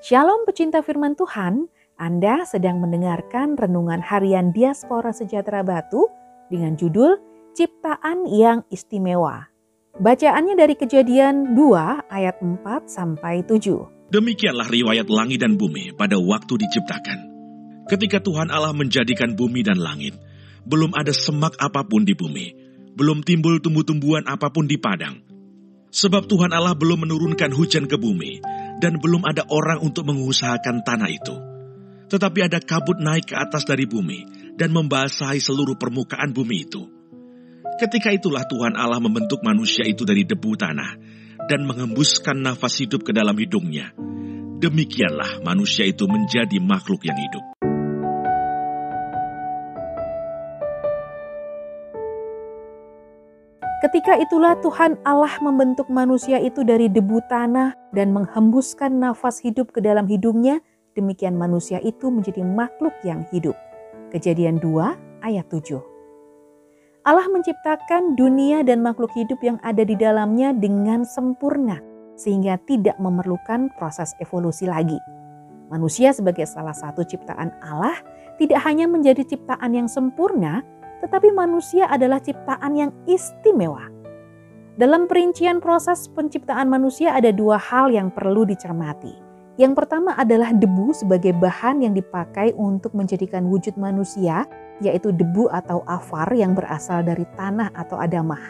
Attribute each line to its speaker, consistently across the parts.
Speaker 1: Shalom pecinta firman Tuhan, Anda sedang mendengarkan renungan harian Diaspora Sejahtera Batu dengan judul Ciptaan yang Istimewa. Bacaannya dari Kejadian 2 ayat 4 sampai 7.
Speaker 2: Demikianlah riwayat langit dan bumi pada waktu diciptakan. Ketika Tuhan Allah menjadikan bumi dan langit, belum ada semak apa pun di bumi, belum timbul tumbuh-tumbuhan apa pun di padang. Sebab Tuhan Allah belum menurunkan hujan ke bumi, dan belum ada orang untuk mengusahakan tanah itu. Tetapi ada kabut naik ke atas dari bumi dan membasahi seluruh permukaan bumi itu. Ketika itulah Tuhan Allah membentuk manusia itu dari debu tanah dan mengembuskan nafas hidup ke dalam hidungnya. Demikianlah manusia itu menjadi makhluk yang hidup.
Speaker 1: Ketika itulah Tuhan Allah membentuk manusia itu dari debu tanah dan menghembuskan nafas hidup ke dalam hidungnya, demikian manusia itu menjadi makhluk yang hidup. Kejadian 2 ayat 7. Allah menciptakan dunia dan makhluk hidup yang ada di dalamnya dengan sempurna, sehingga tidak memerlukan proses evolusi lagi. Manusia sebagai salah satu ciptaan Allah tidak hanya menjadi ciptaan yang sempurna, tetapi manusia adalah ciptaan yang istimewa. Dalam perincian proses penciptaan manusia ada dua hal yang perlu dicermati. Yang pertama adalah debu sebagai bahan yang dipakai untuk menjadikan wujud manusia, yaitu debu atau afar yang berasal dari tanah atau adamah.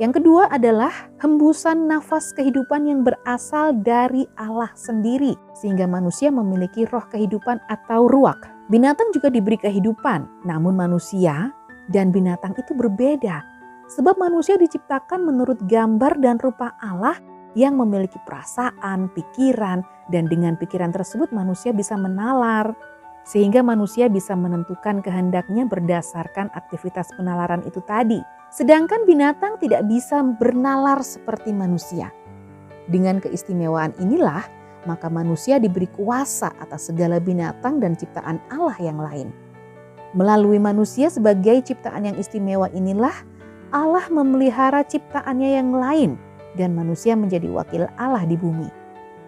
Speaker 1: Yang kedua adalah hembusan nafas kehidupan yang berasal dari Allah sendiri, sehingga manusia memiliki roh kehidupan atau ruak. Binatang juga diberi kehidupan, namun manusia dan binatang itu berbeda. Sebab manusia diciptakan menurut gambar dan rupa Allah yang memiliki perasaan, pikiran, dan dengan pikiran tersebut manusia bisa menalar. Sehingga manusia bisa menentukan kehendaknya berdasarkan aktivitas penalaran itu tadi. Sedangkan binatang tidak bisa bernalar seperti manusia. Dengan keistimewaan inilah maka manusia diberi kuasa atas segala binatang dan ciptaan Allah yang lain. Melalui manusia sebagai ciptaan yang istimewa inilah Allah memelihara ciptaannya yang lain dan manusia menjadi wakil Allah di bumi.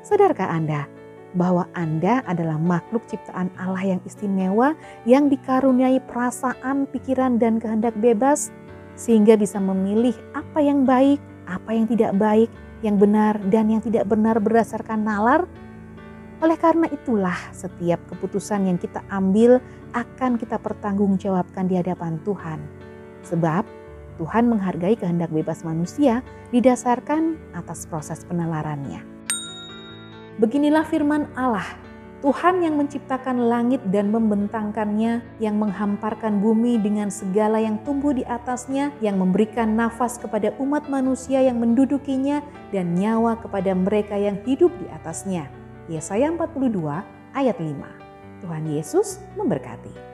Speaker 1: Sadarkah Anda bahwa Anda adalah makhluk ciptaan Allah yang istimewa yang dikaruniai perasaan, pikiran, dan kehendak bebas sehingga bisa memilih apa yang baik, apa yang tidak baik, yang benar dan yang tidak benar berdasarkan nalar. Oleh karena itulah setiap keputusan yang kita ambil akan kita pertanggungjawabkan di hadapan Tuhan. Sebab Tuhan menghargai kehendak bebas manusia didasarkan atas proses penalarannya. Beginilah firman Allah Tuhan yang menciptakan langit dan membentangkannya, yang menghamparkan bumi dengan segala yang tumbuh di atasnya, yang memberikan nafas kepada umat manusia yang mendudukinya, dan nyawa kepada mereka yang hidup di atasnya. Yesaya 42 ayat 5. Tuhan Yesus memberkati.